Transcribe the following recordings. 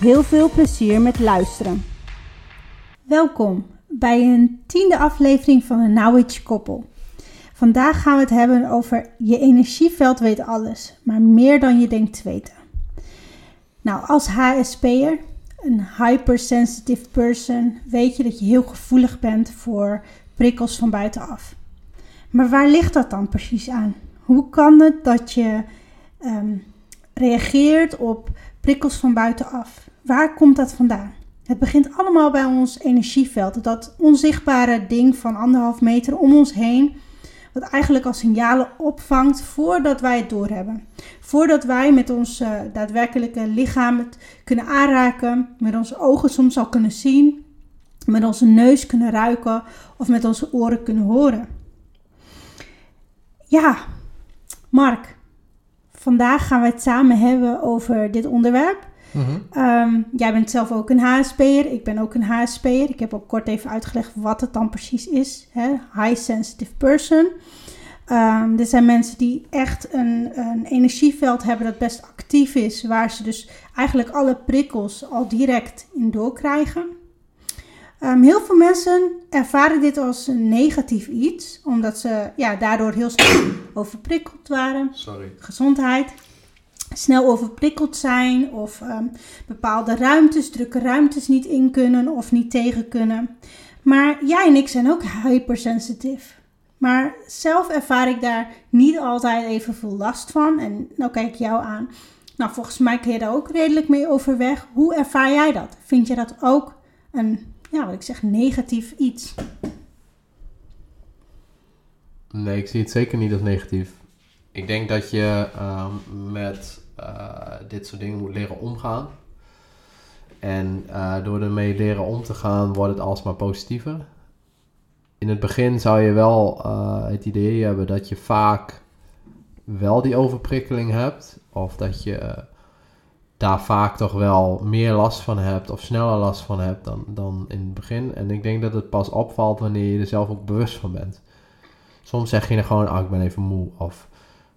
Heel veel plezier met luisteren. Welkom bij een tiende aflevering van de Knowledge Koppel. Vandaag gaan we het hebben over je energieveld weet alles, maar meer dan je denkt te weten. Nou, als HSP'er, een hypersensitive person, weet je dat je heel gevoelig bent voor prikkels van buitenaf. Maar waar ligt dat dan precies aan? Hoe kan het dat je um, reageert op prikkels van buitenaf? Waar komt dat vandaan? Het begint allemaal bij ons energieveld. Dat onzichtbare ding van anderhalf meter om ons heen. Wat eigenlijk als signalen opvangt voordat wij het doorhebben. Voordat wij met ons uh, daadwerkelijke lichaam het kunnen aanraken. Met onze ogen soms al kunnen zien. Met onze neus kunnen ruiken. Of met onze oren kunnen horen. Ja, Mark. Vandaag gaan we het samen hebben over dit onderwerp. Um, jij bent zelf ook een HSP'er. Ik ben ook een HSP'er. Ik heb ook kort even uitgelegd wat het dan precies is. Hè? High sensitive person. Um, dit zijn mensen die echt een, een, energieveld hebben dat best actief is. Waar ze dus eigenlijk alle prikkels al direct in doorkrijgen. Um, heel veel mensen ervaren dit als een negatief iets. Omdat ze ja, daardoor heel snel overprikkeld waren. Sorry. Gezondheid snel overprikkeld zijn of um, bepaalde ruimtes, drukke ruimtes niet in kunnen of niet tegen kunnen. Maar jij en ik zijn ook hypersensitief. Maar zelf ervaar ik daar niet altijd even veel last van. En nou kijk ik jou aan. Nou, volgens mij kun je daar ook redelijk mee overweg. Hoe ervaar jij dat? Vind je dat ook een, ja, wat ik zeg, negatief iets? Nee, ik zie het zeker niet als negatief. Ik denk dat je uh, met dit soort dingen moet leren omgaan. En uh, door ermee leren om te gaan, wordt het alsmaar positiever. In het begin zou je wel uh, het idee hebben dat je vaak wel die overprikkeling hebt. Of dat je daar vaak toch wel meer last van hebt of sneller last van hebt dan, dan in het begin. En ik denk dat het pas opvalt wanneer je er zelf ook bewust van bent. Soms zeg je dan gewoon, ah, ik ben even moe. Of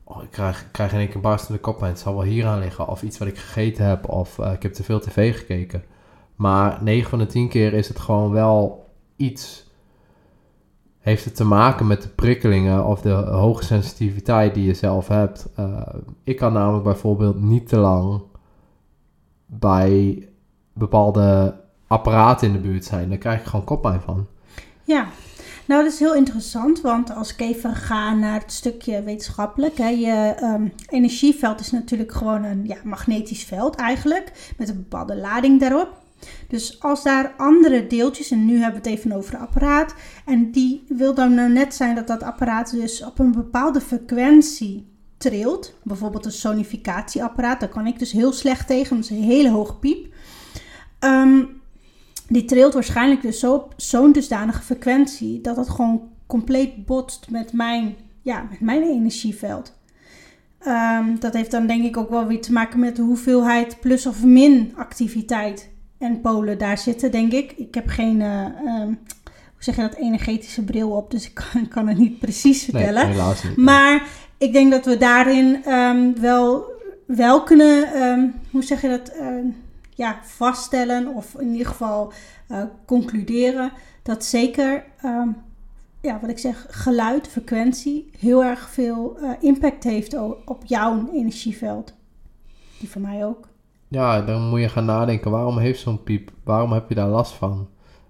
oh, ik krijg, krijg in één keer barstende koppijn. Het zal wel hier aan liggen. Of iets wat ik gegeten heb. Of uh, ik heb te veel tv gekeken. Maar 9 van de 10 keer is het gewoon wel iets. Heeft het te maken met de prikkelingen of de hoge sensitiviteit die je zelf hebt. Uh, ik kan namelijk bijvoorbeeld niet te lang bij bepaalde apparaten in de buurt zijn. Daar krijg ik gewoon koppijn van. Ja, nou, dat is heel interessant, want als ik even ga naar het stukje wetenschappelijk, hè, je um, energieveld is natuurlijk gewoon een ja, magnetisch veld eigenlijk, met een bepaalde lading daarop. Dus als daar andere deeltjes, en nu hebben we het even over apparaat, en die wil dan nou net zijn dat dat apparaat dus op een bepaalde frequentie trilt, bijvoorbeeld een sonificatieapparaat, daar kan ik dus heel slecht tegen, dat is een hele hoge piep. Um, die trilt waarschijnlijk dus zo op zo'n dusdanige frequentie dat het gewoon compleet botst met mijn, ja, met mijn energieveld. Um, dat heeft dan denk ik ook wel weer te maken met de hoeveelheid plus of min activiteit en polen daar zitten, denk ik. Ik heb geen, uh, um, hoe zeg je dat, energetische bril op, dus ik kan, kan het niet precies vertellen. Nee, helaas niet. Maar ik denk dat we daarin um, wel, wel kunnen, hoe zeg je dat ja, vaststellen of in ieder geval uh, concluderen dat zeker, um, ja, wat ik zeg, geluid, frequentie heel erg veel uh, impact heeft op jouw energieveld. Die van mij ook. Ja, dan moet je gaan nadenken, waarom heeft zo'n piep, waarom heb je daar last van?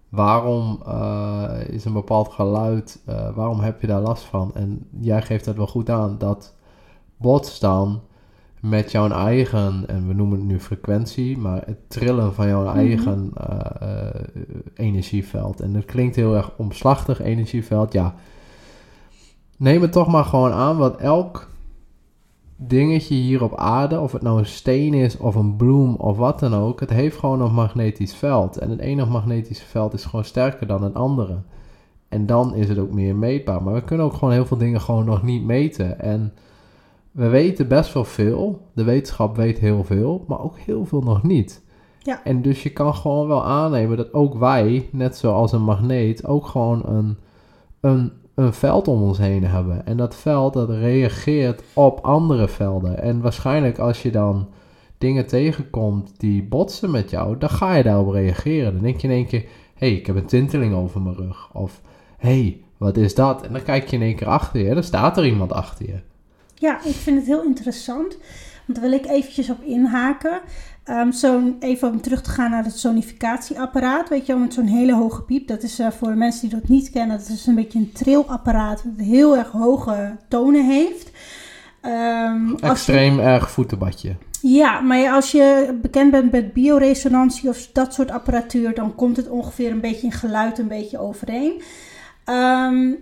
Waarom uh, is een bepaald geluid, waarom heb je daar last van? En jij geeft dat wel goed aan, dat botst dan met jouw eigen, en we noemen het nu frequentie, maar het trillen van jouw eigen mm -hmm. uh, uh, energieveld. En dat klinkt heel erg omslachtig, energieveld. Ja, neem het toch maar gewoon aan, want elk dingetje hier op aarde, of het nou een steen is of een bloem of wat dan ook, het heeft gewoon een magnetisch veld. En het ene magnetische veld is gewoon sterker dan het andere. En dan is het ook meer meetbaar. Maar we kunnen ook gewoon heel veel dingen gewoon nog niet meten. En we weten best wel veel. De wetenschap weet heel veel, maar ook heel veel nog niet. Ja. En dus je kan gewoon wel aannemen dat ook wij, net zoals een magneet, ook gewoon een, een, een veld om ons heen hebben. En dat veld dat reageert op andere velden. En waarschijnlijk als je dan dingen tegenkomt die botsen met jou, dan ga je daarop reageren. Dan denk je in één keer, hé, hey, ik heb een tinteling over mijn rug. Of, hé, hey, wat is dat? En dan kijk je in één keer achter je, dan staat er iemand achter je. Ja, ik vind het heel interessant. Want daar wil ik eventjes op inhaken. Um, zo even om terug te gaan naar het sonificatieapparaat. Weet je wel, met zo'n hele hoge piep. Dat is uh, voor de mensen die dat niet kennen, dat is een beetje een trillapparaat. Dat heel erg hoge tonen heeft. Um, Extreem je, erg voetenbadje. Ja, maar als je bekend bent met bioresonantie of dat soort apparatuur, dan komt het ongeveer een beetje in geluid een beetje overeen. Um,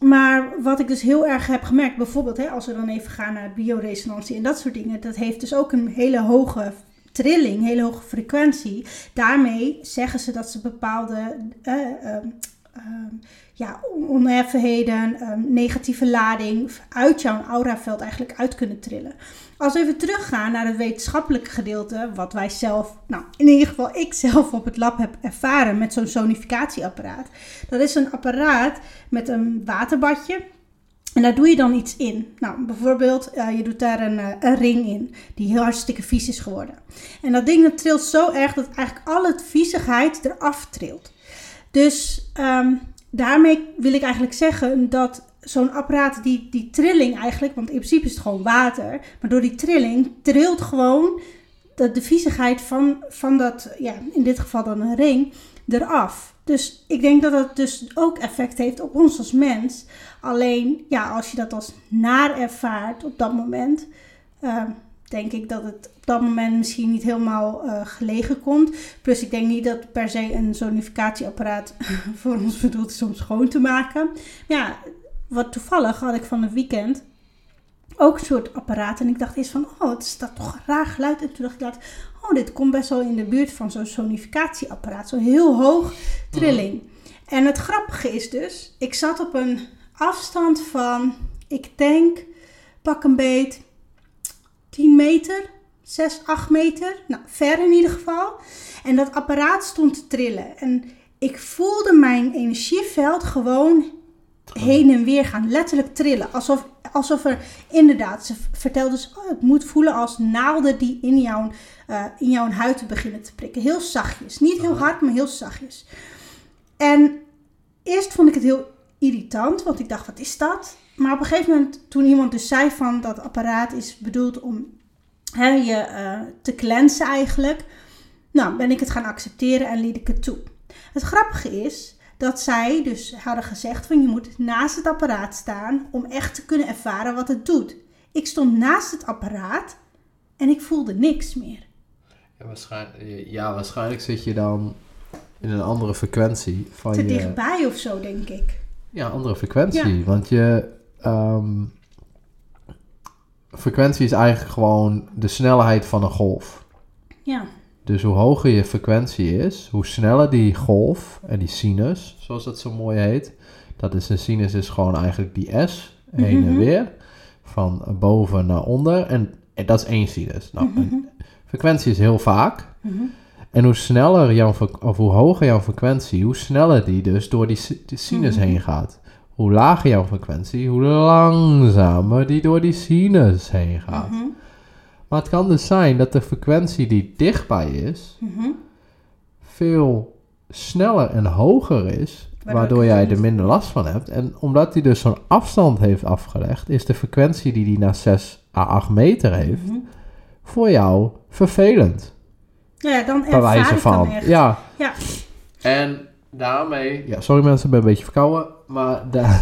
maar wat ik dus heel erg heb gemerkt, bijvoorbeeld hè, als we dan even gaan naar bioresonantie en dat soort dingen, dat heeft dus ook een hele hoge trilling, hele hoge frequentie. Daarmee zeggen ze dat ze bepaalde uh, ja, oneffenheden, ehm, negatieve lading uit jouw auraveld eigenlijk uit kunnen trillen. Als we even teruggaan naar het wetenschappelijke gedeelte, wat wij zelf, nou in ieder geval ik zelf op het lab heb ervaren met zo'n sonificatieapparaat. Dat is een apparaat met een waterbadje. En daar doe je dan iets in. Nou, bijvoorbeeld, uh, je doet daar een, uh, een, ring in, die heel hartstikke vies is geworden. En dat ding dat trilt zo erg dat eigenlijk al het viezigheid eraf trilt. Dus um, daarmee wil ik eigenlijk zeggen dat zo'n apparaat, die, die trilling eigenlijk, want in principe is het gewoon water, maar door die trilling trilt gewoon de, de viezigheid van, van dat, ja, in dit geval dan een ring, eraf. Dus ik denk dat dat dus ook effect heeft op ons als mens. Alleen, ja, als je dat als naar ervaart op dat moment, uh, denk ik dat het op dat moment misschien niet helemaal uh, gelegen komt. Plus ik denk niet dat per se een zonificatieapparaat voor ons bedoeld is om schoon te maken. Ja, wat toevallig had ik van het weekend ook een soort apparaat. En ik dacht eerst van, oh, het staat toch raar geluid. En toen dacht ik laat, oh, dit komt best wel in de buurt van zo'n sonificatieapparaat. Zo'n heel hoog trilling. En het grappige is dus, ik zat op een afstand van, ik denk, pak een beet, 10 meter, 6, 8 meter. Nou, ver in ieder geval. En dat apparaat stond te trillen. En ik voelde mijn energieveld gewoon heen en weer gaan. Letterlijk trillen. Alsof, alsof er inderdaad, ze vertelde dus, oh, het moet voelen als naalden die in jouw, uh, in jouw huid beginnen te prikken. Heel zachtjes. Niet heel hard, maar heel zachtjes. En eerst vond ik het heel irritant, want ik dacht, wat is dat? Maar op een gegeven moment, toen iemand dus zei van dat apparaat is bedoeld om hè, je uh, te cleansen eigenlijk. Nou, ben ik het gaan accepteren en liet ik het toe. Het grappige is dat zij dus hadden gezegd van je moet naast het apparaat staan om echt te kunnen ervaren wat het doet. Ik stond naast het apparaat en ik voelde niks meer. Ja, waarschijnlijk, ja, waarschijnlijk zit je dan in een andere frequentie van te je... dichtbij of zo, denk ik. Ja, andere frequentie. Ja. Want je... Um, frequentie is eigenlijk gewoon de snelheid van een golf. Ja. Dus hoe hoger je frequentie is, hoe sneller die golf en die sinus, zoals dat zo mooi heet. Dat is een sinus is gewoon eigenlijk die S, heen mm -hmm. en weer, van boven naar onder. En, en dat is één sinus. Nou, mm -hmm. frequentie is heel vaak. Mm -hmm. En hoe sneller jouw, of hoe hoger jouw frequentie, hoe sneller die dus door die, die sinus heen gaat. Hoe lager jouw frequentie, hoe langzamer die door die sinus heen gaat. Maar het kan dus zijn dat de frequentie die dichtbij is, mm -hmm. veel sneller en hoger is, waardoor, waardoor jij er minder last van hebt. En omdat hij dus zo'n afstand heeft afgelegd, is de frequentie die hij naar 6 à 8 meter heeft, mm -hmm. voor jou vervelend. Ja, dan ervaar wijze van. Dan echt. Ja. ja. En daarmee, ja, sorry mensen, ik ben een beetje verkouden, maar da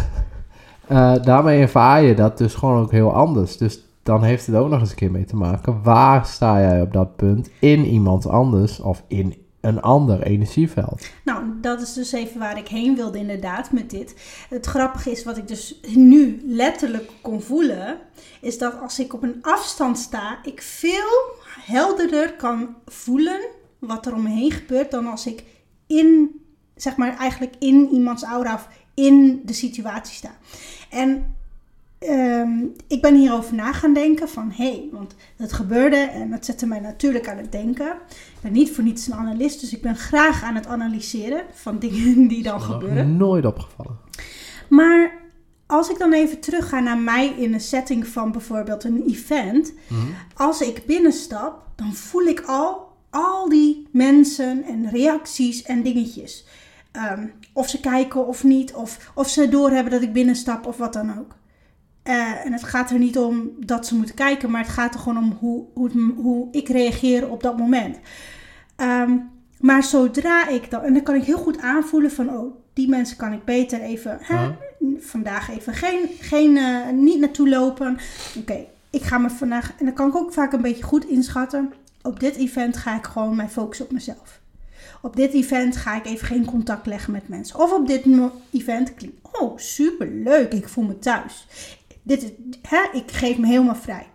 uh, daarmee ervaar je dat dus gewoon ook heel anders. Dus dan heeft het ook nog eens een keer mee te maken. Waar sta jij op dat punt in iemand anders of in een ander energieveld. Nou, dat is dus even waar ik heen wilde inderdaad met dit. Het grappige is wat ik dus nu letterlijk kon voelen, is dat als ik op een afstand sta, ik veel helderder kan voelen wat er om me heen gebeurt dan als ik in, zeg maar eigenlijk in iemands aura of in de situatie sta. En ehm, ik ben hierover na gaan denken van hé, hey, want dat gebeurde en dat zette mij natuurlijk aan het denken. Ik ben niet voor niets een analist, dus ik ben graag aan het analyseren van dingen die dan gebeuren. Nooit opgevallen. Maar als ik dan even terug ga naar mij in een setting van bijvoorbeeld een event, als ik binnenstap, dan voel ik al al die mensen en reacties en dingetjes. Ehm, of ze kijken of niet, of, of ze doorhebben dat ik binnenstap of wat dan ook. Eh, en het gaat er niet om dat ze moeten kijken, maar het gaat er gewoon om hoe, hoe, hoe ik reageer op dat moment. Ehm, maar zodra ik dan, en dan kan ik heel goed aanvoelen van, oh, die mensen kan ik beter even, hè, vandaag even geen, geen uh, niet naartoe lopen. Oké, ik ga me vandaag, en dan kan ik ook vaak een beetje goed inschatten. Op dit event ga ik gewoon mijn focus op mezelf. Op dit event ga ik even geen contact leggen met mensen. Of op dit event klinkt, oh super leuk, ik voel me thuis. Dit, hè, ik geef me helemaal vrij.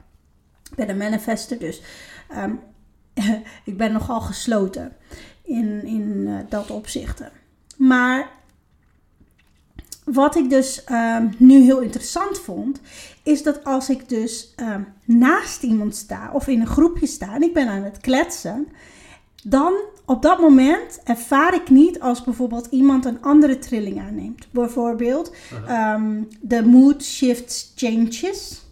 Ik ben een manifester, dus um, ik ben nogal gesloten in, in uh, dat opzichten. Maar wat ik dus um, nu heel interessant vond, is dat als ik dus um, naast iemand sta of in een groepje sta en ik ben aan het kletsen, dan op dat moment ervaar ik niet als bijvoorbeeld iemand een andere trilling aanneemt. Bijvoorbeeld um, de mood shifts changes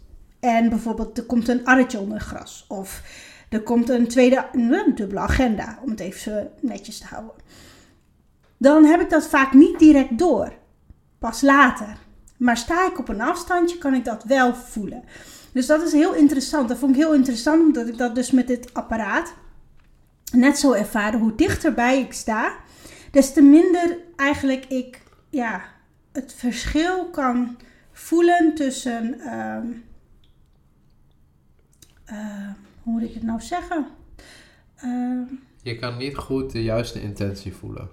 en bijvoorbeeld er komt een arretje onder gras of er komt een tweede een dubbele agenda, om het even netjes te houden. Dan heb ik dat vaak niet direct door pas later. Maar sta ik op een afstandje, kan ik dat wel voelen. Dus dat is heel interessant. Dat vond ik heel interessant, omdat ik dat dus met dit apparaat net zo ervaren. Hoe dichterbij ik sta, des te minder eigenlijk ik ja, het verschil kan voelen tussen. Uh, uh, hoe moet ik het nou zeggen? Uh, je kan niet goed de juiste intentie voelen.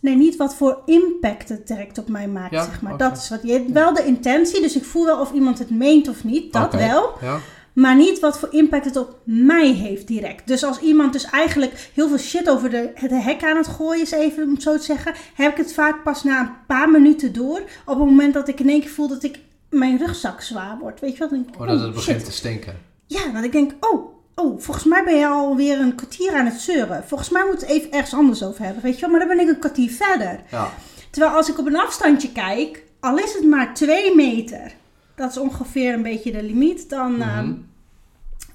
Nee, niet wat voor impact het direct op mij maakt, zeg maar. Dat is wat je wel de intentie, dus ik voel wel of iemand het meent of niet, dat okay. wel. Ja. Maar niet wat voor impact het op mij heeft direct. Dus als iemand dus eigenlijk heel veel shit over de, het hek aan het gooien is, even om het zo te zeggen, heb ik het vaak pas na een paar minuten door. Op het moment dat ik in één keer voel dat ik mijn rugzak zwaar wordt. Weet je wat? Ik, oh, dat het begint te stinken. Ja, dat ik denk, oh, Oh, volgens mij ben je alweer een kwartier aan het zeuren. Volgens mij moeten we het even ergens anders over hebben. Weet je wel, maar dan ben ik een kwartier verder. Ja. Terwijl als ik op een afstandje kijk, al is het maar twee meter, dat is ongeveer een beetje de limiet, dan, mm -hmm. uh,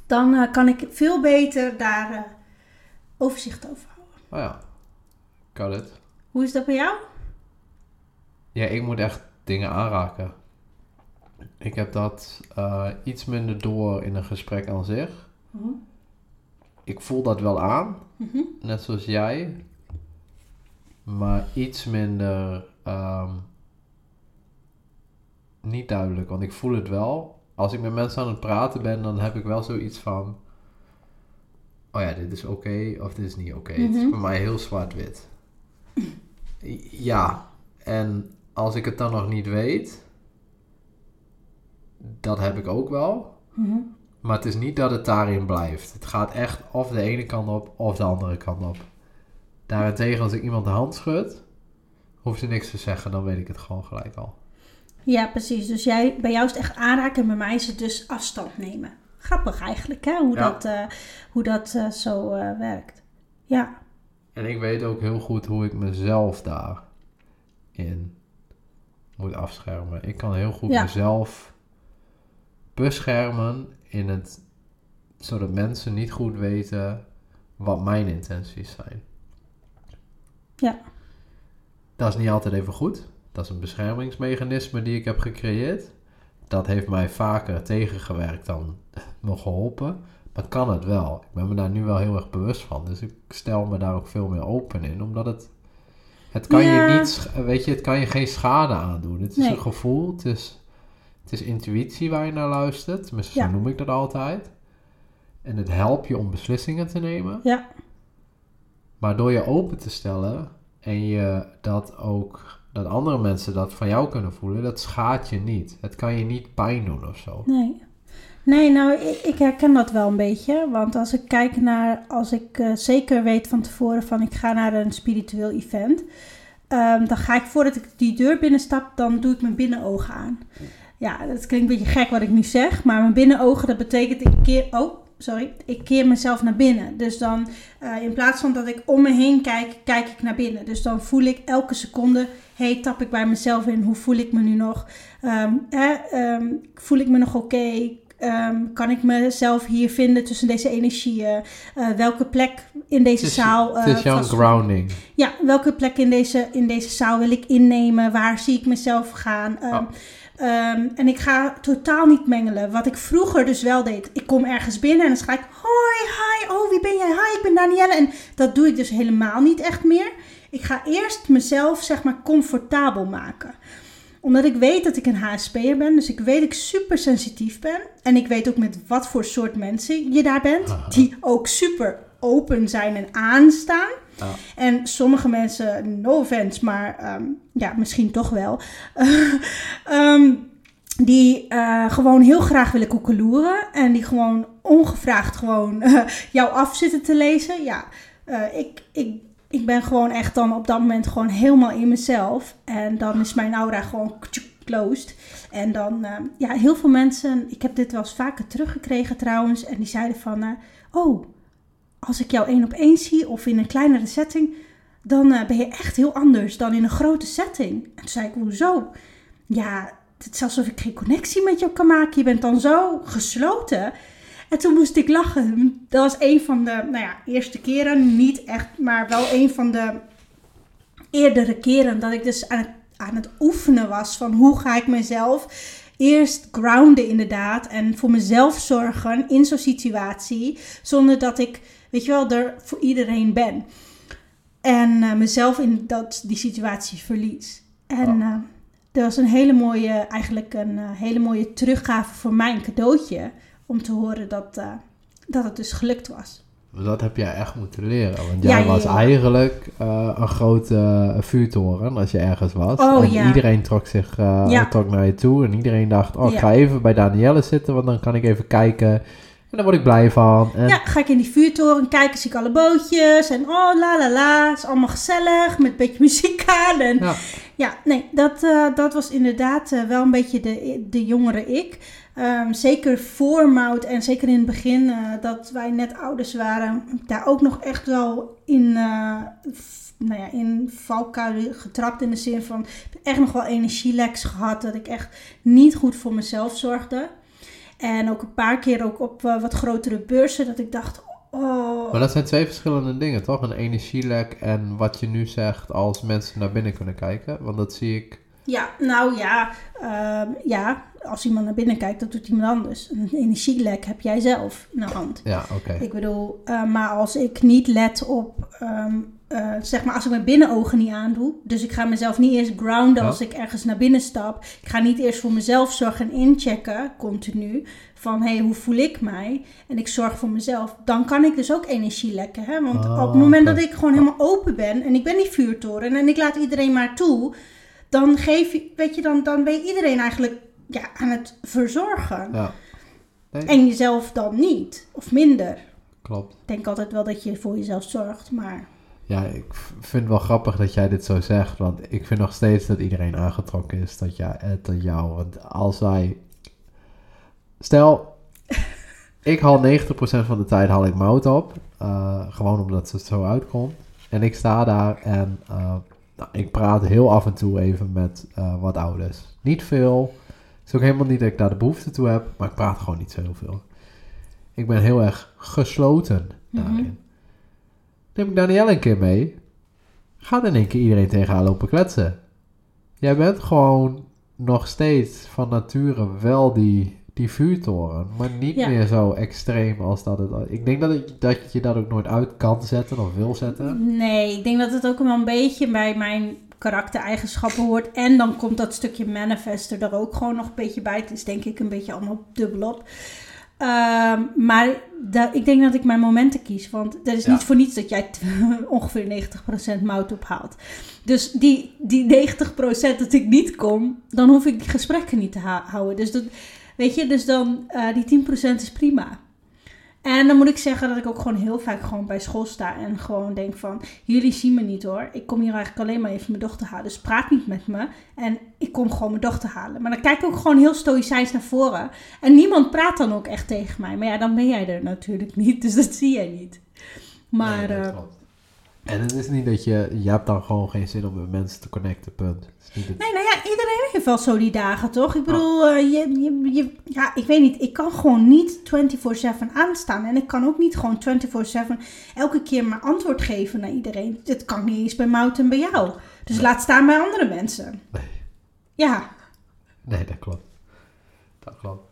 dan uh, kan ik veel beter daar uh, overzicht over houden. Oh ja, kan het. Hoe is dat bij jou? Ja, ik moet echt dingen aanraken. Ik heb dat uh, iets minder door in een gesprek aan zich. Mhm. Ik voel dat wel aan, Mhm. net zoals jij. Maar iets minder um, niet duidelijk, want ik voel het wel. Als ik met mensen aan het praten ben, dan heb ik wel zoiets van: oh ja, dit is oké of dit is niet oké. Het is Mhm. bij mij heel zwart-wit. Ja, en als ik het dan nog niet weet, dat heb ik ook wel. Mhm. Maar het is niet dat het daarin blijft. Het gaat echt of de ene kant op of de andere kant op. Daarentegen, als ik iemand de hand schud, hoeft ze niks te zeggen, dan weet ik het gewoon gelijk al. Ja, precies. Dus jij, bij jou is het echt aanraken en bij mij is het dus afstand nemen. Grappig eigenlijk, hè? Hoe Ja. dat, eh, hoe dat eh, zo eh, werkt. Ja. En ik weet ook heel goed hoe ik mezelf daarin moet afschermen. Ik kan heel goed Ja. mezelf beschermen in het, zodat mensen niet goed weten wat mijn intenties zijn. Ja. Dat is niet altijd even goed. Dat is een beschermingsmechanisme die ik heb gecreëerd. Dat heeft mij vaker tegengewerkt dan me geholpen. Maar kan het wel. Ik ben me daar nu wel heel erg bewust van. Dus ik stel me daar ook veel meer open in. Omdat het... Het kan Ja. je niet... Weet je, het kan je geen schade aandoen. Het is Nee. een gevoel. Het is, het is intuïtie waar je naar luistert. Tenminste, Ja. zo noem ik dat altijd. En het helpt je om beslissingen te nemen. Ja. Maar door je open te stellen en je dat ook, dat andere mensen dat van jou kunnen voelen, dat schaadt je niet. Het kan je niet pijn doen of zo. Nee. Nee, nou, ik, herken dat wel een beetje. Want als ik kijk naar, als ik eh, zeker weet van tevoren van ik ga naar een spiritueel event, ehm, dan ga ik voordat ik die deur binnenstap, dan doe ik mijn binnenogen aan. Ja, dat klinkt een beetje gek wat ik nu zeg, maar mijn binnenogen, dat betekent ik keer, oh, sorry, ik keer mezelf naar binnen. Dus dan, eh, in plaats van dat ik om me heen kijk, kijk ik naar binnen. Dus dan voel ik elke seconde, hey, tap ik bij mezelf in, hoe voel ik me nu nog? Ehm, ehm, voel ik me nog oké? Ehm, kan ik mezelf hier vinden tussen deze energieën? Uh, welke plek in deze zaal... Uh, het is jouw grounding. Ja, welke plek in deze, in deze zaal wil ik innemen? Waar zie ik mezelf gaan? Um, en ik ga totaal niet mengelen. Wat ik vroeger dus wel deed. Ik kom ergens binnen en dan ga ik... Hoi, hi, oh wie ben jij? Hi, ik ben Danielle. En dat doe ik dus helemaal niet echt meer. Ik ga eerst mezelf zeg maar comfortabel maken omdat ik weet dat ik een HSP'er ben. Dus ik weet dat ik super sensitief ben. En ik weet ook met wat voor soort mensen je daar bent. Die ook super open zijn en aanstaan. En sommige mensen, no offense, maar ehm, ja, misschien toch wel. Ehm, die uh, gewoon heel graag willen koekeloeren. En die gewoon ongevraagd gewoon uh, jou af zitten te lezen. Ja, uh, ik, ik ik ben gewoon echt dan op dat moment gewoon helemaal in mezelf. En dan is mijn aura gewoon closed. En dan, uh, ja, heel veel mensen, ik heb dit wel eens vaker teruggekregen trouwens. En die zeiden van, uh, oh, als ik jou één op één zie of in een kleinere setting, dan uh, ben je echt heel anders dan in een grote setting. En toen zei ik, hoezo? Ja, het is alsof ik geen connectie met jou kan maken. Je bent dan zo gesloten. En toen moest ik lachen. Dat was een van de, nou ja, eerste keren. Niet echt, maar wel een van de eerdere keren dat ik dus aan het, aan het oefenen was van hoe ga ik mezelf eerst grounden inderdaad en voor mezelf zorgen in zo'n situatie zonder dat ik, weet je wel, er voor iedereen ben. En uh, mezelf in dat, die situatie verlies. En uh, dat was een hele mooie, eigenlijk een uh, hele mooie teruggave voor mijn cadeautje om te horen dat, uh, dat het dus gelukt was. Dat heb jij echt moeten leren. Want jij ja, was ja. eigenlijk uh, een grote uh, vuurtoren als je ergens was. Oh, en iedereen trok zich trok naar je toe. En iedereen dacht, oh, ik ga even bij Danielle zitten, want dan kan ik even kijken. En daar word ik blij van. En... Ja, ga ik in die vuurtoren kijken, zie ik alle bootjes. En oh, la la la, het is allemaal gezellig, met een beetje muziek aan. En ja, ja nee, dat, dat was inderdaad wel een beetje de, de jongere ik. Um, zeker voor Mout en zeker in het begin uh, dat wij net ouders waren, daar ook nog echt wel in, nou ja, in valkuilen getrapt. In de zin van echt nog wel energieleks gehad. Dat ik echt niet goed voor mezelf zorgde. En ook een paar keer ook op uh, wat grotere beurzen dat ik dacht, Oh. Maar dat zijn twee verschillende dingen, toch? Een energielek en wat je nu zegt als mensen naar binnen kunnen kijken. Want dat zie ik. Ja, nou ja, uh, ja als iemand naar binnen kijkt, dat doet iemand anders. Een energielek heb jij zelf in de hand. Ja, oké. Ik bedoel, uh, maar als ik niet let op, um, uh, zeg maar, als ik mijn binnenogen niet aandoe. Dus ik ga mezelf niet eerst grounden als ik ergens naar binnen stap. Ik ga niet eerst voor mezelf zorgen en inchecken, continu. Van, hé, hey, hoe voel ik mij? En ik zorg voor mezelf. Dan kan ik dus ook energie lekken. Hè? Want oh, op het moment okay. dat ik gewoon helemaal open ben en ik ben die vuurtoren en ik laat iedereen maar toe. Dan geef je, weet je, dan, dan ben je iedereen eigenlijk ja, aan het verzorgen. Ja. Nee. En jezelf dan niet, of minder. Klopt. Ik denk altijd wel dat je voor jezelf zorgt, maar... Ja, ik vind het wel grappig dat jij dit zo zegt, want ik vind nog steeds dat iedereen aangetrokken is tot, ja, tot jou. Want als wij... Stel, ik haal 90% van de tijd haal ik mout op, uh, gewoon omdat het zo uitkomt. En ik sta daar en uh, nou, ik praat heel af en toe even met uh, wat ouders. Niet veel, is ook helemaal niet dat ik daar de behoefte toe heb, maar ik praat gewoon niet zo heel veel. Ik ben heel erg gesloten daarin. Mm -hmm. Neem ik Danielle een keer mee, gaat in één keer iedereen tegen haar lopen kletsen. Jij bent gewoon nog steeds van nature wel die, die vuurtoren, maar niet ja. meer zo extreem als dat het... Ik denk dat, het, dat je dat ook nooit uit kan zetten of wil zetten. Nee, ik denk dat het ook wel een beetje bij mijn karaktereigenschappen hoort. En dan komt dat stukje manifester er ook gewoon nog een beetje bij. Het is denk ik een beetje allemaal dubbelop. Ehm, maar ik denk dat ik mijn momenten kies. Want er is Ja. niet voor niets dat jij ongeveer 90% mout ophaalt. Dus die, die 90% dat ik niet kom, dan hoef ik die gesprekken niet te houden. Dus, dat, weet je, dus dan eh, die 10% is prima. En dan moet ik zeggen dat ik ook gewoon heel vaak gewoon bij school sta en gewoon denk van, jullie zien me niet hoor. Ik kom hier eigenlijk alleen maar even mijn dochter halen. Dus praat niet met me. En ik kom gewoon mijn dochter halen. Maar dan kijk ik ook gewoon heel stoïcijns naar voren. En niemand praat dan ook echt tegen mij. Maar ja, dan ben jij er natuurlijk niet. Dus dat zie jij niet. Maar Nee, dat eh. En het is niet dat je... Je hebt dan gewoon geen zin om met mensen te connecten, punt. Het is niet het- nee, nou ja, iedereen heeft wel zo die dagen, toch? Ik bedoel, eh, je, je, je, ja, ik weet niet. Ik kan gewoon niet 24-7 aanstaan. En ik kan ook niet gewoon 24-7 elke keer maar antwoord geven naar iedereen. Dat kan niet eens bij Mout en bij jou. Dus Nee. laat staan bij andere mensen. Nee. Ja, Nee, dat klopt. Dat klopt.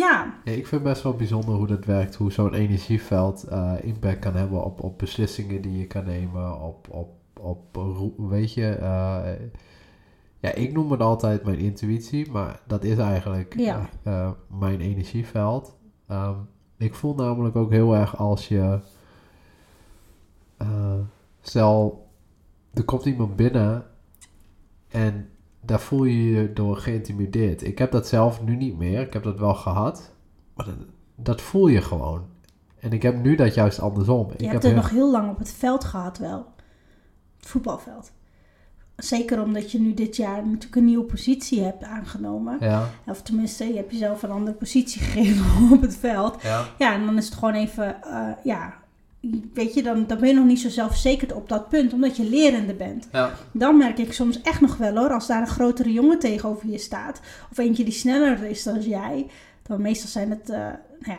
Ja. Ja, ik vind best wel bijzonder hoe dat werkt. Hoe zo'n energieveld eh, impact kan hebben op, op beslissingen die je kan nemen. Op, op, op weet je... eh, ja, ik noem het altijd mijn intuïtie. Maar dat is eigenlijk Ja. eh, mijn energieveld. Ehm, ik voel namelijk ook heel erg als je... stel, er komt iemand binnen... En daar voel je je door geïntimideerd. Ik heb dat zelf nu niet meer. Ik heb dat wel gehad. Maar dat, dat voel je gewoon. En ik heb nu dat juist andersom. Je ik hebt heb het heel- nog heel lang op het veld gehad wel. Het voetbalveld. Zeker omdat je nu dit jaar natuurlijk een nieuwe positie hebt aangenomen. Ja, Of tenminste, je hebt jezelf een andere positie gegeven op het veld. ja. Ja, en dan is het gewoon even, eh, ja, weet je, dan, dan ben je nog niet zo zelfverzekerd op dat punt, omdat je lerende bent. ja. Dan merk ik soms echt nog wel hoor, als daar een grotere jongen tegenover je staat, of eentje die sneller is dan jij, dan meestal zijn het, eh, nou ja,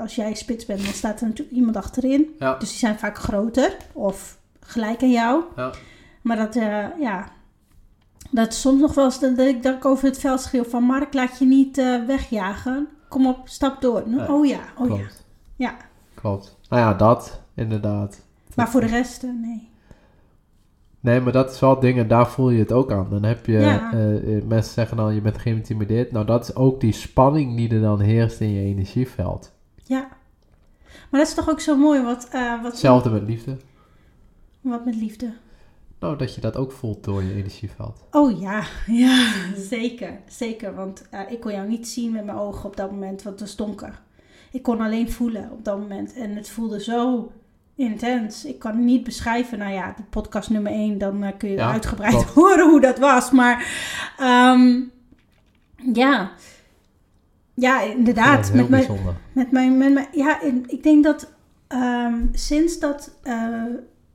als jij spits bent, dan staat er natuurlijk iemand achterin. Ja. Dus die zijn vaak groter of gelijk aan jou. Ja. Maar dat, eh, ja, dat is soms nog wel eens dat ik, dat ik over het veld schreeuw van Mark, laat je niet eh, wegjagen. Kom op, stap door. Oh ja, oh ja. Ja. Klopt. Nou ja, dat inderdaad. Maar voor de rest, eh, nee. Nee, maar dat is wel dingen, daar voel je het ook aan. Dan heb je, Ja. eh, eh, mensen zeggen dan, je bent geïntimideerd. Nou, dat is ook die spanning die er dan heerst in je energieveld. Ja. Maar dat is toch ook zo mooi, wat, wat, Hetzelfde met liefde. wat met liefde. Nou, dat je dat ook voelt door je energieveld. Oh ja, ja, zeker. Zeker, want ik kon jou niet zien met mijn ogen op dat moment, want het was donker. Ik kon alleen voelen op dat moment en het voelde zo intens. Ik kan niet beschrijven. Nou ja, de podcast nummer 1, dan eh, kun je Ja, uitgebreid horen hoe dat was. Maar ehm, ja, ja, inderdaad. met mijn, bijzonder. met mijn, met mijn, ja, ik denk dat ehm, sinds dat eh,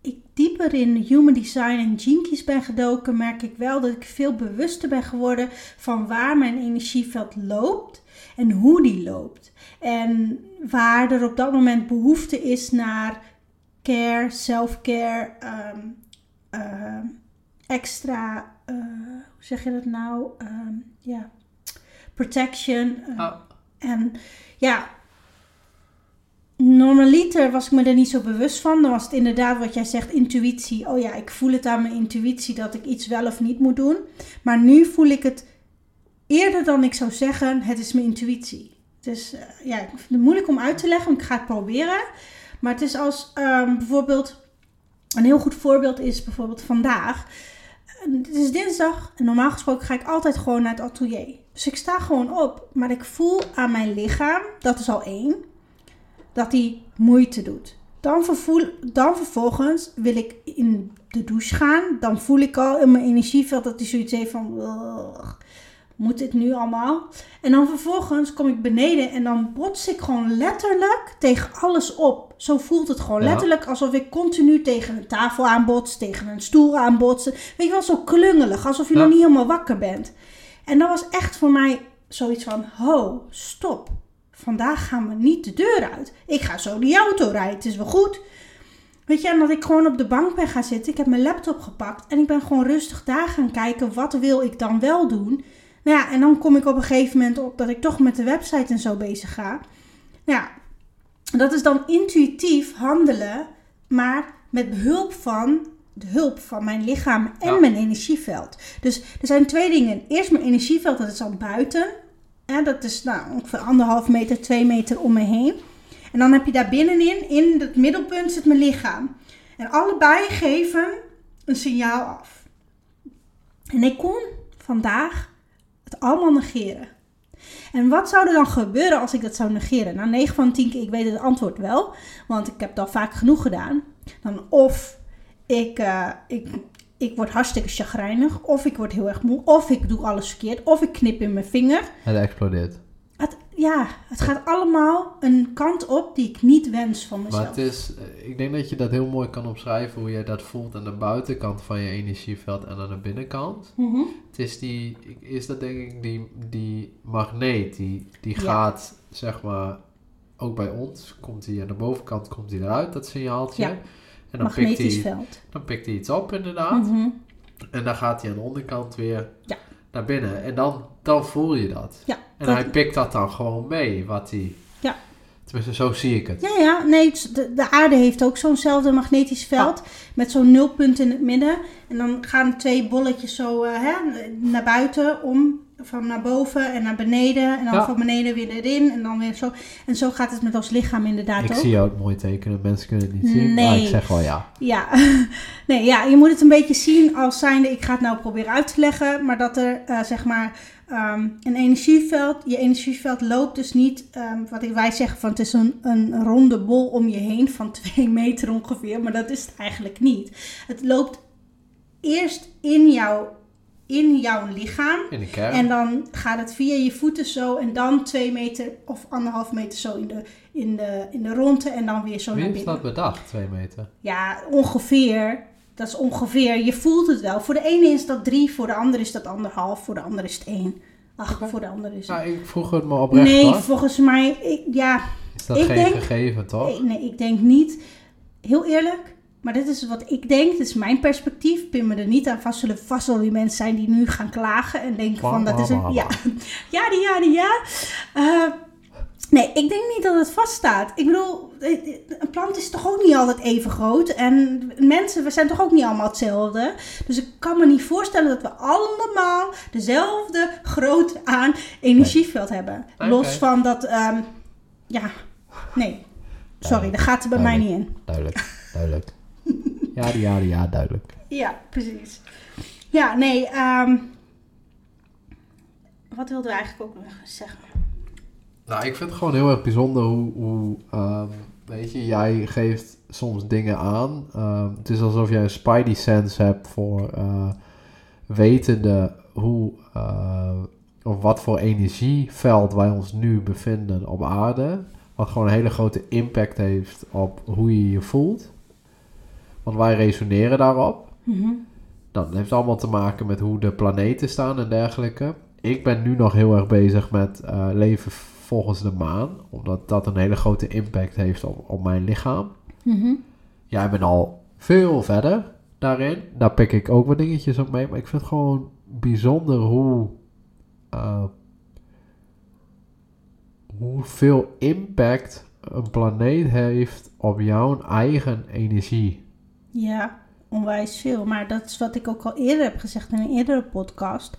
ik dieper in human design en jinkies ben gedoken, merk ik wel dat ik veel bewuster ben geworden van waar mijn energieveld loopt en hoe die loopt. En waar er op dat moment behoefte is naar care, self-care, ehm, eh, extra, eh, hoe zeg je dat nou? Ehm, ja, protection. eh, Ah. en ja, normaliter was ik me er niet zo bewust van. Dan was het inderdaad wat jij zegt, intuïtie. Oh ja, ik voel het aan mijn intuïtie dat ik iets wel of niet moet doen. Maar nu voel ik het eerder dan ik zou zeggen, het is mijn intuïtie. Dus eh, ja, ik vind het moeilijk om uit te leggen, maar ik ga het proberen. Maar het is als ehm, bijvoorbeeld, een heel goed voorbeeld is bijvoorbeeld vandaag. Het is dinsdag en normaal gesproken ga ik altijd gewoon naar het atelier. Dus ik sta gewoon op, maar ik voel aan mijn lichaam, dat is al één, dat hij moeite doet. Dan, vervoel, dan vervolgens wil ik in de douche gaan. Dan voel ik al in mijn energieveld dat hij zoiets heeft van... "Ugh, Moet dit nu allemaal? En dan vervolgens kom ik beneden en dan bots ik gewoon letterlijk tegen alles op. Zo voelt het gewoon. Ja. Letterlijk alsof ik continu tegen een tafel aanbots, tegen een stoel aanbotsen. Weet je wel, zo klungelig. Alsof je Ja. nog niet helemaal wakker bent. En dat was echt voor mij zoiets van, ho, stop. Vandaag gaan we niet de deur uit. Ik ga zo die auto rijden, het is wel goed. Weet je, en dat ik gewoon op de bank ben gaan zitten. Ik heb mijn laptop gepakt en ik ben gewoon rustig daar gaan kijken. Wat wil ik dan wel doen? Nou ja, en dan kom ik op een gegeven moment op dat ik toch met de website en zo bezig ga. Nou ja, dat is dan intuïtief handelen, maar met behulp van de hulp van mijn lichaam en Ja. mijn energieveld. Dus er zijn twee dingen. Eerst mijn energieveld, dat is al buiten. hè, dat is nou, ongeveer anderhalf meter, twee meter om me heen. En dan heb je daar binnenin, in het middelpunt, zit mijn lichaam. En allebei geven een signaal af. En ik kon vandaag het allemaal negeren. En wat zou er dan gebeuren als ik dat zou negeren? Nou, 9 van 10 keer, ik weet het antwoord wel, want ik heb al vaak genoeg gedaan. Dan of ik, uh, ik, ik word hartstikke chagrijnig, of ik word heel erg moe, of ik doe alles verkeerd, of ik knip in mijn vinger. Het explodeert. Het, ja, het gaat allemaal een kant op die ik niet wens van mezelf. Maar het is, eh, ik denk dat je dat heel mooi kan omschrijven hoe jij dat voelt aan de buitenkant van je energieveld en aan de binnenkant. Mhm. Het is die, is dat denk ik die, die magneet, die, die gaat zeg maar, ook bij ons, komt hij aan de bovenkant komt hij eruit, dat signaaltje. Ja. En dan pikt, Magnetisch hij, veld. dan pikt hij iets op inderdaad. Mhm. En dan gaat hij aan de onderkant weer Ja. Naar binnen. En dan, dan voel je dat. Ja, En dat- hij pikt dat dan gewoon mee, wat hij... Ja. Tenminste, zo zie ik het. Ja, ja, nee, de, de aarde heeft ook zo'nzelfde magnetisch veld. Met zo'n nulpunt in het midden. En dan gaan twee bolletjes zo eh, hè, naar buiten om. Van naar boven en naar beneden. En dan Ja. van beneden weer erin. En dan weer zo. En zo gaat het met ons lichaam inderdaad Ik ook. zie jou het mooi tekenen. Mensen kunnen het niet zien, maar Nee. ik zeg wel ja. Ja. nee, ja, je moet het een beetje zien als zijnde. Ik ga het nou proberen uit te leggen. Maar dat er eh, zeg maar ehm, een energieveld. Je energieveld loopt dus niet. ehm, wat wij zeggen van het is een, een ronde bol om je heen van twee meter ongeveer. Maar dat is het eigenlijk niet. Het loopt eerst in, jou, in jouw lichaam. In de kern. En dan gaat het via je voeten zo en dan twee meter of anderhalf meter zo in de, in de, in de ronde en dan weer zo Wie naar heeft binnen. dat bedacht, twee meter? Ja, ongeveer. Dat is ongeveer. Je voelt het wel. Voor de ene is dat drie, voor de ander is dat anderhalf, voor de ander is het één. Ach, voor de ander is het... Nou, ik vroeg het me oprecht nee, hoor. volgens mij, ik, ja, Is dat ik geen denk- gegeven, toch? nee, nee, ik denk niet. Heel eerlijk, maar dit is wat ik denk, dit is mijn perspectief. Pin me er niet aan vast. Zullen vast wel die mensen zijn die nu gaan klagen en denken van dat is een... Ja, ja, die, ja, die, ja. Eh, nee, ik denk niet dat het vaststaat. Ik bedoel, eh, een plant is toch ook niet altijd even groot. En mensen, we zijn toch ook niet allemaal hetzelfde. Dus ik kan me niet voorstellen dat we allemaal dezelfde grootte aan energieveld hebben. Los van dat, ehm, ja, nee. Sorry, dat gaat er bij mij niet in. Duidelijk, duidelijk. Ja, ja, ja, duidelijk. Ja, precies. Ja, nee, ehm, wat wilden we eigenlijk ook nog zeggen? Nou, ik vind het gewoon heel erg bijzonder hoe, hoe ehm, weet je, jij geeft soms dingen aan. Ehm, het is alsof jij een spidey sense hebt voor eh, wetende hoe, eh, of wat voor energieveld wij ons nu bevinden op aarde. Wat gewoon een hele grote impact heeft op hoe je je voelt. Want wij resoneren daarop. Mhm. Nou, dat heeft allemaal te maken met hoe de planeten staan en dergelijke. Ik ben nu nog heel erg bezig met eh, leven volgens de maan, omdat dat een hele grote impact heeft op, op mijn lichaam. Mhm. Jij bent al veel verder daarin. Daar pik ik ook wat dingetjes op mee, maar ik vind het gewoon bijzonder hoe. eh, hoeveel impact een planeet heeft op jouw eigen energie. Ja, onwijs veel. Maar dat is wat ik ook al eerder heb gezegd in een eerdere podcast.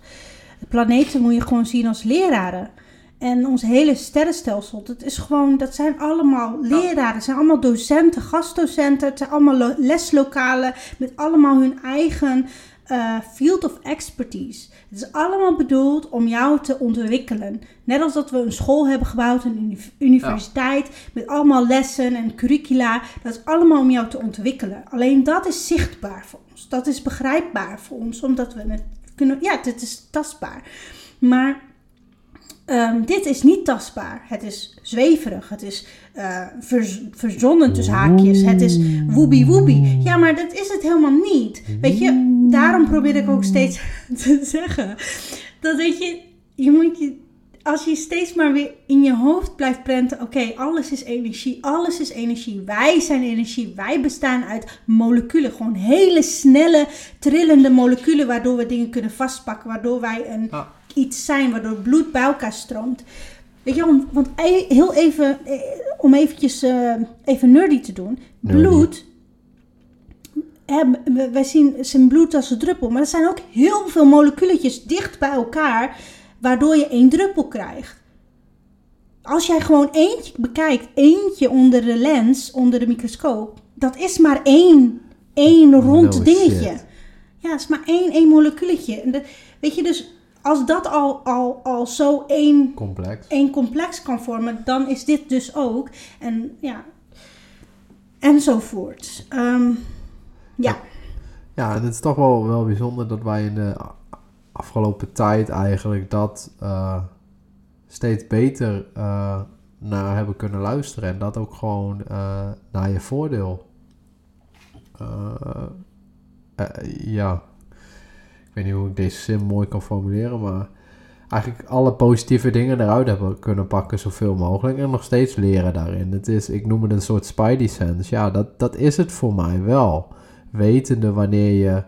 De planeten moet je gewoon zien als leraren. En ons hele sterrenstelsel, dat is gewoon, dat zijn allemaal leraren. Het zijn allemaal docenten, gastdocenten. Het zijn allemaal lo- leslokalen met allemaal hun eigen eh, field of expertise. Het is allemaal bedoeld om jou te ontwikkelen. Net als dat we een school hebben gebouwd, een uni- universiteit, met allemaal lessen en curricula. Dat is allemaal om jou te ontwikkelen. Alleen dat is zichtbaar voor ons. Dat is begrijpbaar voor ons, omdat we het kunnen. Ja, dit is tastbaar. Maar ehm, dit is niet tastbaar. Het is zweverig. Het is verz- verzonnen tussen haakjes. Het is woebie woebie. Ja, maar dat is het helemaal niet. Weet je, daarom probeer ik ook steeds te zeggen. Dat weet je, je moet je, als je steeds maar weer in je hoofd blijft prenten. Oké, alles is energie. Alles is energie. Wij zijn energie. Wij bestaan uit moleculen. Gewoon hele snelle, trillende moleculen. Waardoor we dingen kunnen vastpakken. Waardoor wij een, Ja. iets zijn. Waardoor bloed bij elkaar stroomt. Weet je, om, want e- heel even, eh, om eventjes eh, even nerdy te doen. Nerdy. Bloed, wij zien zijn bloed als een druppel. Maar er zijn ook heel veel moleculetjes dicht bij elkaar. Waardoor je één druppel krijgt. als jij gewoon eentje bekijkt, eentje onder de lens, onder de microscoop, dat is maar één, één rond No dingetje. shit. Ja, het is maar één, één moleculetje. En weet je, dus als dat al, al, al zo één, Complex. één complex kan vormen, dan is dit dus ook. En ja, enzovoort. Ehm ja. Ja, en het is toch wel, wel bijzonder dat wij in de afgelopen tijd eigenlijk dat eh, steeds beter eh, naar hebben kunnen luisteren. En dat ook gewoon eh, naar je voordeel. Ja, ik weet niet hoe ik deze zin mooi kan formuleren, maar eigenlijk alle positieve dingen eruit hebben kunnen pakken zoveel mogelijk en nog steeds leren daarin. Het is, ik noem het een soort spidey sense. Ja, dat, dat is het voor mij wel. Wetende wanneer je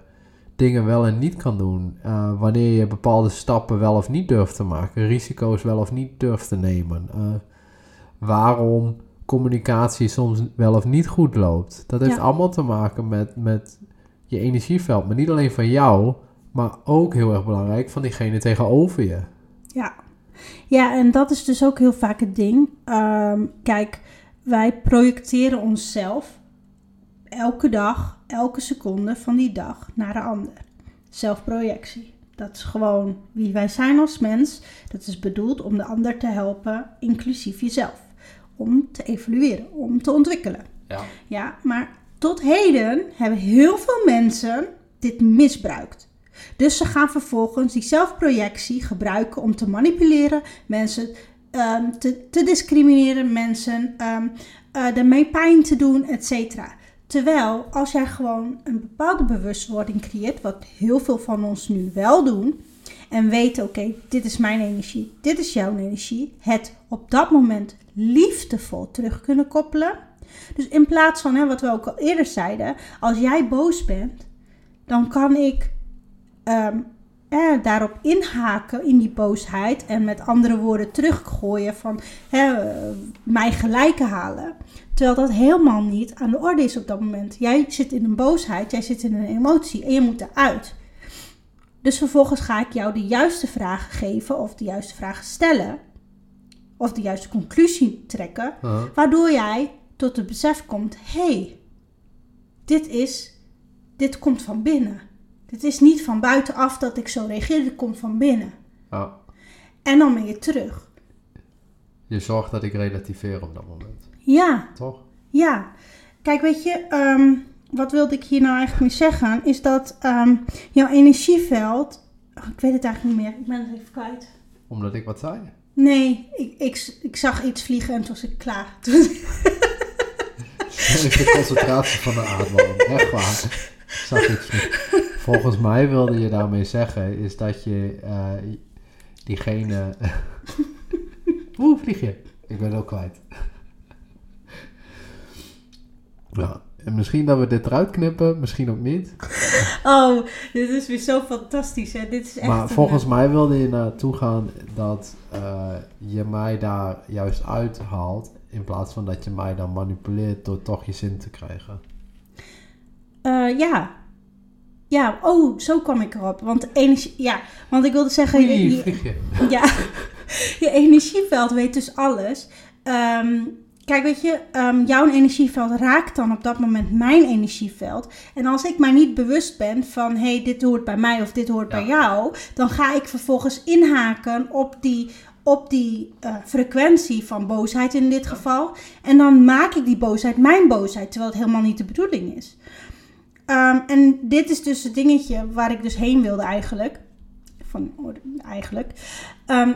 dingen wel en niet kan doen. eh, wanneer je bepaalde stappen wel of niet durft te maken. Risico's wel of niet durft te nemen. eh, waarom communicatie soms wel of niet goed loopt. Dat heeft Ja. allemaal te maken met, met je energieveld. Maar niet alleen van jou, maar ook heel erg belangrijk van diegene tegenover je. Ja. ja, en dat is dus ook heel vaak het ding. Ehm, kijk, wij projecteren onszelf elke dag, elke seconde van die dag naar de ander. Zelfprojectie. Dat is gewoon wie wij zijn als mens. Dat is bedoeld om de ander te helpen, inclusief jezelf. Om te evolueren, om te ontwikkelen. Ja. Ja, maar tot heden hebben heel veel mensen dit misbruikt. Dus ze gaan vervolgens die zelfprojectie gebruiken om te manipuleren, mensen ehm, te, te discrimineren, mensen ehm eh, daarmee pijn te doen, etc. Terwijl als jij gewoon een bepaalde bewustwording creëert, wat heel veel van ons nu wel doen, en weten, oké, dit is mijn energie, dit is jouw energie, het op dat moment liefdevol terug kunnen koppelen. Dus in plaats van hè, wat we ook al eerder zeiden, als jij boos bent, dan kan ik ehm, eh, daarop inhaken in die boosheid en met andere woorden teruggooien van hè, eh, mij gelijken halen. Terwijl dat helemaal niet aan de orde is op dat moment. Jij zit in een boosheid, jij zit in een emotie en je moet eruit. Dus vervolgens ga ik jou de juiste vragen geven of de juiste vragen stellen. Of de juiste conclusie trekken. Uh-huh. Waardoor jij tot het besef komt: hé, hey, dit is, dit komt van binnen. Dit is niet van buitenaf dat ik zo reageer, dit komt van binnen. Ja. En dan ben je terug. Je zorgt dat ik relativeer op dat moment. Ja, Toch? ja. Kijk, weet je, ehm, wat wilde ik hier nou eigenlijk mee zeggen? Is dat ehm, jouw energieveld. oh, ik weet het eigenlijk niet meer, ik ben het even kwijt. Omdat ik wat zei. Nee, ik, ik, ik zag iets vliegen en toen was ik klaar. Toen- de concentratie van de ademhaling. Echt waar. Iets. Volgens mij wilde je daarmee zeggen, is dat je eh, diegene... Hoe vlieg je? Ik ben ook kwijt. Ja, en misschien dat we dit eruit knippen, misschien ook niet. Oh, dit is weer zo fantastisch. Hè? Dit is echt Maar volgens eh, mij wilde je naartoe gaan dat eh, je mij daar juist uithaalt. In plaats van dat je mij dan manipuleert door toch je zin te krijgen. Eh, ja. Ja, oh, zo kwam ik erop. Want energie, ja, want ik wilde zeggen, je, Oei, je- ja, je energieveld weet dus alles. Ehm, kijk, weet je, ehm, jouw energieveld raakt dan op dat moment mijn energieveld. En als ik mij niet bewust ben van, hé, hey, dit hoort bij mij of dit hoort Ja. bij jou, dan ga ik vervolgens inhaken op die, op die eh, frequentie van boosheid in dit geval. En dan maak ik die boosheid mijn boosheid, terwijl het helemaal niet de bedoeling is. Ehm, en dit is dus het dingetje waar ik dus heen wilde eigenlijk. Van, eigenlijk. Ehm,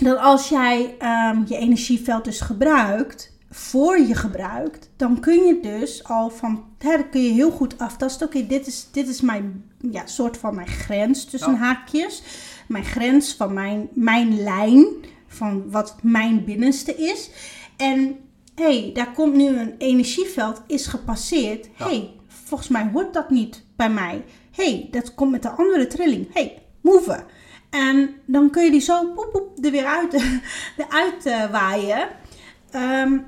dat als jij ehm, je energieveld dus gebruikt, voor je gebruikt, dan kun je dus al van, hè, dan kun je heel goed aftasten. Oké, dit, is, dit is mijn ja, soort van mijn grens tussen Ja. haakjes. Mijn grens van mijn, mijn lijn, van wat mijn binnenste is. En hé, hey, daar komt nu een energieveld, is gepasseerd. Ja. hey, volgens mij hoort dat niet bij mij. hey, dat komt met een andere trilling. hey, move. En dan kun je die zo poep, poep, er weer uit, eruit eh, waaien. Ehm,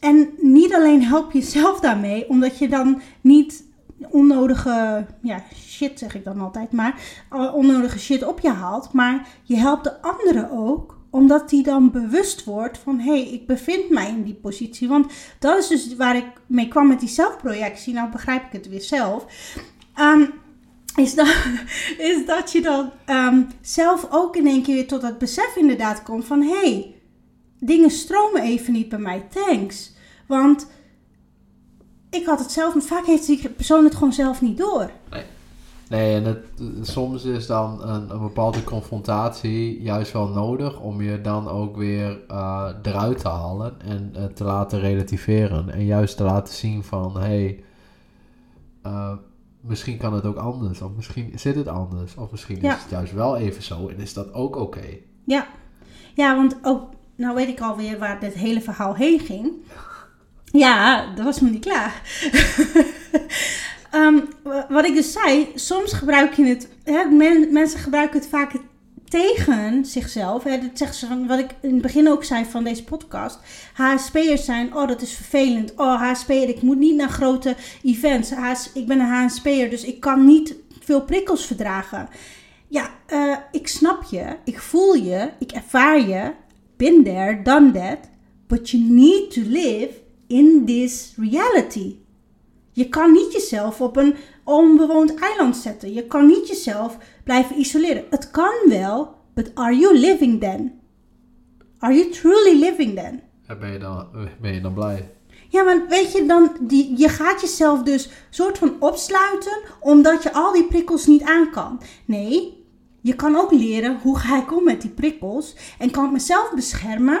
en niet alleen help je zelf daarmee, omdat je dan niet onnodige, ja, shit zeg ik dan altijd maar, eh, onnodige shit op je haalt. Maar je helpt de anderen ook omdat hij dan bewust wordt van hé, hey, ik bevind mij in die positie. Want dat is dus waar ik mee kwam met die zelfprojectie. Nou begrijp ik het weer zelf. Ehm, is, dat, is dat je dan ehm, zelf ook in één keer weer tot dat besef inderdaad komt van hé, hey, dingen stromen even niet bij mij, thanks. Want ik had het zelf, maar vaak heeft die persoon het gewoon zelf niet door. Nee, en het, soms is dan een, een, bepaalde confrontatie juist wel nodig om je dan ook weer uh, eruit te halen en uh, te laten relativeren. En juist te laten zien van, hé, hey, uh, misschien kan het ook anders. Of misschien zit het anders. Of misschien Ja. is het juist wel even zo en is dat ook oké. Ja. ja, want ook, nou weet ik alweer waar dit hele verhaal heen ging. Ja, dat was nog niet klaar. Ehm, wa- wat ik dus zei, soms gebruik je het, hè, men- mensen gebruiken het vaak tegen zichzelf. Hè, dat zeggen ze van, wat ik in het begin ook zei van deze podcast. HSP'ers zijn, oh dat is vervelend. Oh HSP'er, ik moet niet naar grote events. Ik ben een HSP'er, dus ik kan niet veel prikkels verdragen. Ja, eh, ik snap je, ik voel je, ik ervaar je. Been there, done that. But you need to live in this reality. Je kan niet jezelf op een onbewoond eiland zetten. Je kan niet jezelf blijven isoleren. Het kan wel, but are you living then? Are you truly living then? En ben je dan, ben je dan blij? Ja, maar weet je, dan, die, je gaat jezelf dus soort van opsluiten omdat je al die prikkels niet aan kan. Nee, je kan ook leren hoe ga ik om met die prikkels en kan ik mezelf beschermen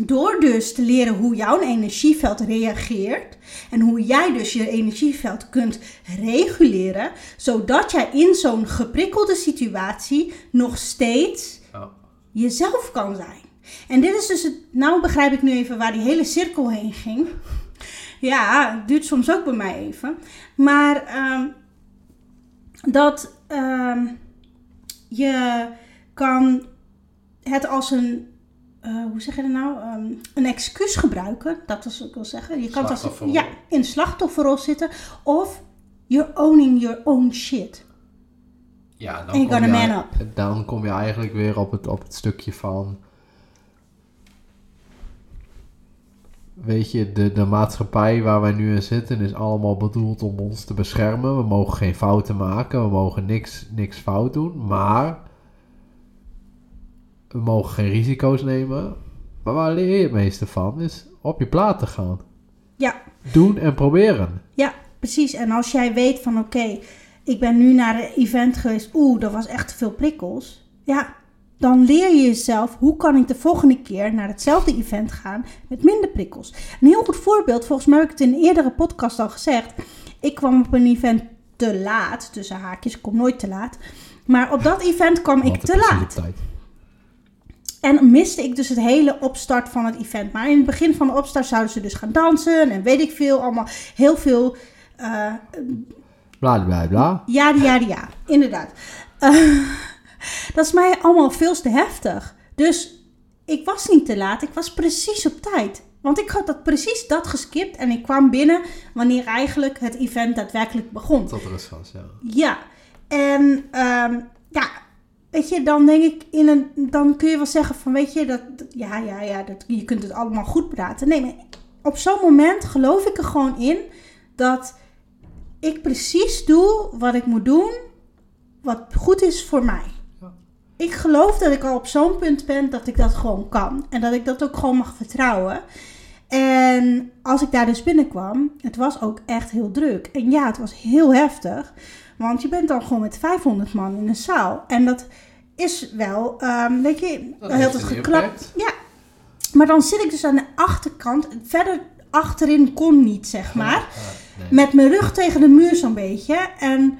door dus te leren hoe jouw energieveld reageert en hoe jij dus je energieveld kunt reguleren, zodat jij in zo'n geprikkelde situatie nog steeds jezelf kan zijn. En dit is dus het. Nou begrijp ik nu even waar die hele cirkel heen ging. Ja, het duurt soms ook bij mij even. Maar ehm, dat ehm, je kan het als een. Eh, hoe zeg je dat nou? Ehm, een excuus gebruiken. Dat is wat ik wil zeggen. Je kan als ja, in de slachtofferrol zitten. Of you're owning your own shit. Ja, dan kom je, man up. Dan kom je eigenlijk weer op het, op het stukje van... Weet je, de, de maatschappij waar wij nu in zitten is allemaal bedoeld om ons te beschermen. We mogen geen fouten maken, we mogen niks, niks fout doen, maar we mogen geen risico's nemen. Maar waar leer je het meeste van is op je plaat te gaan. Ja, Doen en proberen. Ja, precies. En als jij weet van oké, ik ben nu naar een event geweest, oeh, dat was echt te veel prikkels. Ja, dan leer je jezelf hoe kan ik de volgende keer naar hetzelfde event gaan met minder prikkels. Een heel goed voorbeeld, volgens mij heb ik het in een eerdere podcast al gezegd. Ik kwam op een event te laat, tussen haakjes, ik kom nooit te laat. Maar op dat event kwam ik te laat. tijd. En miste ik dus het hele opstart van het event. Maar in het begin van de opstart zouden ze dus gaan dansen en weet ik veel, allemaal heel veel eh, Bla bla bla. Ja, ja, ja, inderdaad. Eh, dat is mij allemaal veel te heftig. Dus ik was niet te laat, ik was precies op tijd. Want ik had dat precies dat geskipt en ik kwam binnen wanneer eigenlijk het event daadwerkelijk begon. Tot rust was, ja. Ja, en ehm, ja, weet je, dan denk ik in een, dan kun je wel zeggen van, weet je, dat, ja, ja, ja, dat, je kunt het allemaal goed praten. Nee, maar op zo'n moment geloof ik er gewoon in dat ik precies doe wat ik moet doen, wat goed is voor mij. Ik geloof dat ik al op zo'n punt ben dat ik dat gewoon kan. En dat ik dat ook gewoon mag vertrouwen. En als ik daar dus binnenkwam, het was ook echt heel druk. En ja, het was heel heftig. Want je bent dan gewoon met 500 man in een zaal. En dat is wel, ehm, weet je, Dat heel het geklapt. Ja, maar dan zit ik dus aan de achterkant. Verder achterin kon niet, zeg maar. Ja, nee. Met mijn rug tegen de muur zo'n beetje. En,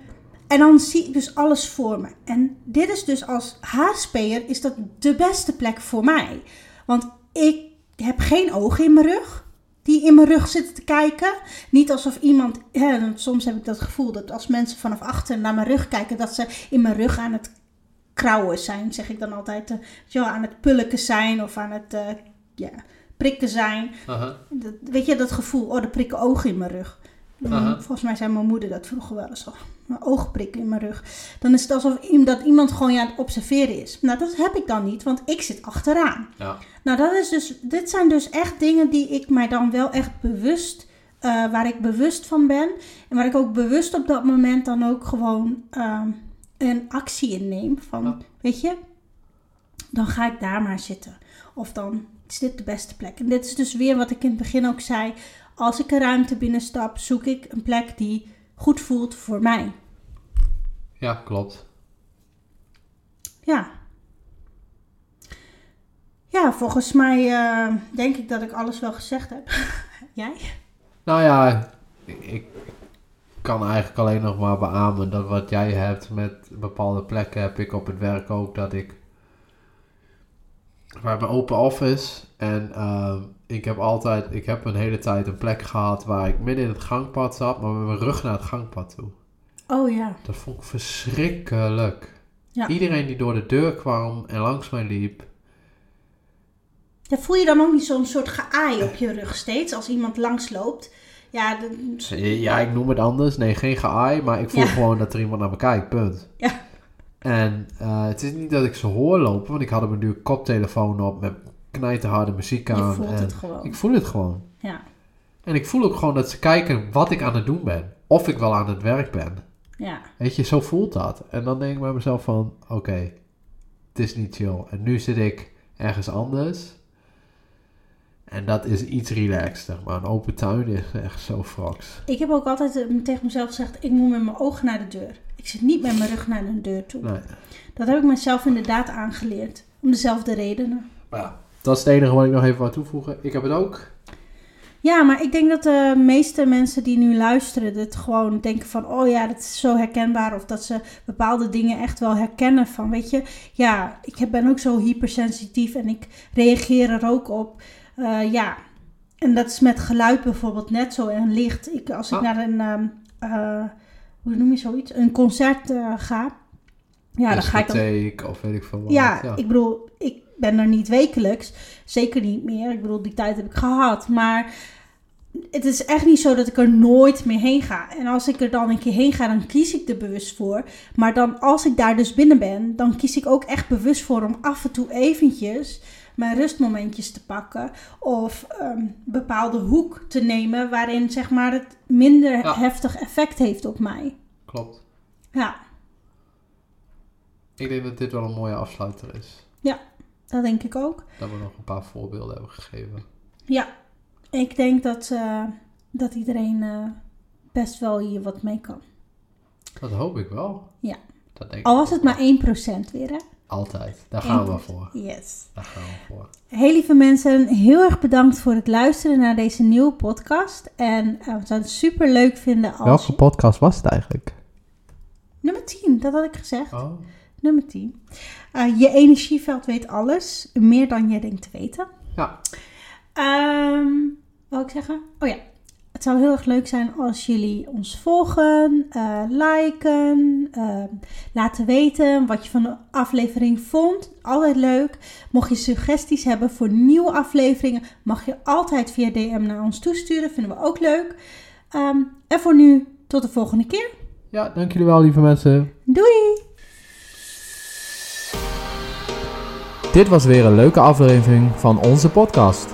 en dan zie ik dus alles voor me. En dit is dus als HSP'er is dat de beste plek voor mij. Want ik heb geen ogen in mijn rug. Die in mijn rug zitten te kijken. Niet alsof iemand... Hè, want soms heb ik dat gevoel dat als mensen vanaf achter naar mijn rug kijken... dat ze in mijn rug aan het krauwen zijn. Zeg ik dan altijd. eh, ja, aan het pulken zijn of aan het eh, ja, prikken zijn. Dat, weet je, dat gevoel, oh, er prikken ogen in mijn rug. Volgens mij zei mijn moeder dat vroeger wel eens al. Mijn oogprik in mijn rug. Dan is het alsof dat iemand gewoon je aan het observeren is. Nou, dat heb ik dan niet, want ik zit achteraan. Ja. Nou, dat is dus, dit zijn dus echt dingen die ik mij dan wel echt bewust, eh, waar ik bewust van ben. En waar ik ook bewust op dat moment dan ook gewoon ehm, een actie in neem. Van, Ja. weet je, dan ga ik daar maar zitten. Of dan is dit de beste plek. En dit is dus weer wat ik in het begin ook zei. Als ik een ruimte binnenstap, zoek ik een plek die goed voelt voor mij. ja, klopt. Ja. Ja, volgens mij eh, denk ik dat ik alles wel gezegd heb. Jij? Nou ja, ik, ik kan eigenlijk alleen nog maar beamen dat wat jij hebt met bepaalde plekken heb ik op het werk ook. Dat ik. We hebben open office en ehm, ik heb altijd, ik heb een hele tijd een plek gehad waar ik midden in het gangpad zat, maar met mijn rug naar het gangpad toe. Oh ja. Dat vond ik verschrikkelijk. Ja. Iedereen die door de deur kwam en langs mij liep. ja. Voel je dan ook niet zo'n soort geaai op je rug steeds als iemand langsloopt? Ja, de- Ja, ik noem het anders. Nee, geen geaai, maar ik voel Ja. gewoon dat er iemand naar me kijkt, punt. Ja. En eh, het is niet dat ik ze hoor lopen, want ik had op mijn duur koptelefoon op met knijterharde muziek je aan. voelt en het gewoon. Ik voel het gewoon. Ja. En ik voel ook gewoon dat ze kijken wat ik aan het doen ben. Of ik wel aan het werk ben. Ja. Weet je, zo voelt dat. En dan denk ik bij mezelf van, oké, het is niet chill. En nu zit ik ergens anders. En dat is iets relaxter. Maar een open tuin is echt zo fraks. Ik heb ook altijd eh, tegen mezelf gezegd, ik moet met mijn ogen naar de deur. Ik zit niet met mijn rug naar de deur toe. Nee. Dat heb ik mezelf inderdaad aangeleerd. Om dezelfde redenen. Maar ja, dat is het enige wat ik nog even wou toevoegen. Ik heb het ook. Ja, maar ik denk dat de meeste mensen die nu luisteren, dit gewoon denken van, oh ja, dat is zo herkenbaar. Of dat ze bepaalde dingen echt wel herkennen van, weet je, ja, ik ben ook zo hypersensitief en ik reageer er ook op. Eh, ja, en dat is met geluid bijvoorbeeld net zo en licht. Ik, als ik Ah. naar een, ehm, eh, hoe noem je zoiets, een concert eh, ga, ja, dan ga ik dan of weet ik veel wat. ja, ik bedoel, ik ben er niet wekelijks. Zeker niet meer. Ik bedoel, die tijd heb ik gehad. Maar het is echt niet zo dat ik er nooit meer heen ga. En als ik er dan een keer heen ga, dan kies ik er bewust voor. Maar dan als ik daar dus binnen ben, dan kies ik ook echt bewust voor om af en toe eventjes mijn rustmomentjes te pakken. Of een bepaalde hoek te nemen waarin zeg maar het minder Ja. heftig effect heeft op mij. Klopt. Ja, Ik denk dat dit wel een mooie afsluiter is. dat denk ik ook. Dat we nog een paar voorbeelden hebben gegeven. Ja, ik denk dat, eh, dat iedereen eh, best wel hier wat mee kan. Dat hoop ik wel. Ja. Dat denk Al was het wel. maar 1% weer, hè? Altijd. Daar gaan we 1%. voor. Yes. Daar gaan we voor. Heel lieve mensen, heel erg bedankt voor het luisteren naar deze nieuwe podcast. En eh, we zouden het super leuk vinden als... podcast was het eigenlijk? Nummer 10, dat had ik gezegd. Oh. Nummer 10. Eh, je energieveld weet alles, meer dan je denkt te weten. Ja. Ehm wat wil ik zeggen? Oh ja. Het zou heel erg leuk zijn als jullie ons volgen, eh, liken, eh, laten weten wat je van de aflevering vond. Altijd leuk. Mocht je suggesties hebben voor nieuwe afleveringen, mag je altijd via DM naar ons toesturen. Vinden we ook leuk. Ehm, en voor nu, tot de volgende keer. Ja, dank jullie wel, lieve mensen. Doei! Dit was weer een leuke aflevering van onze podcast.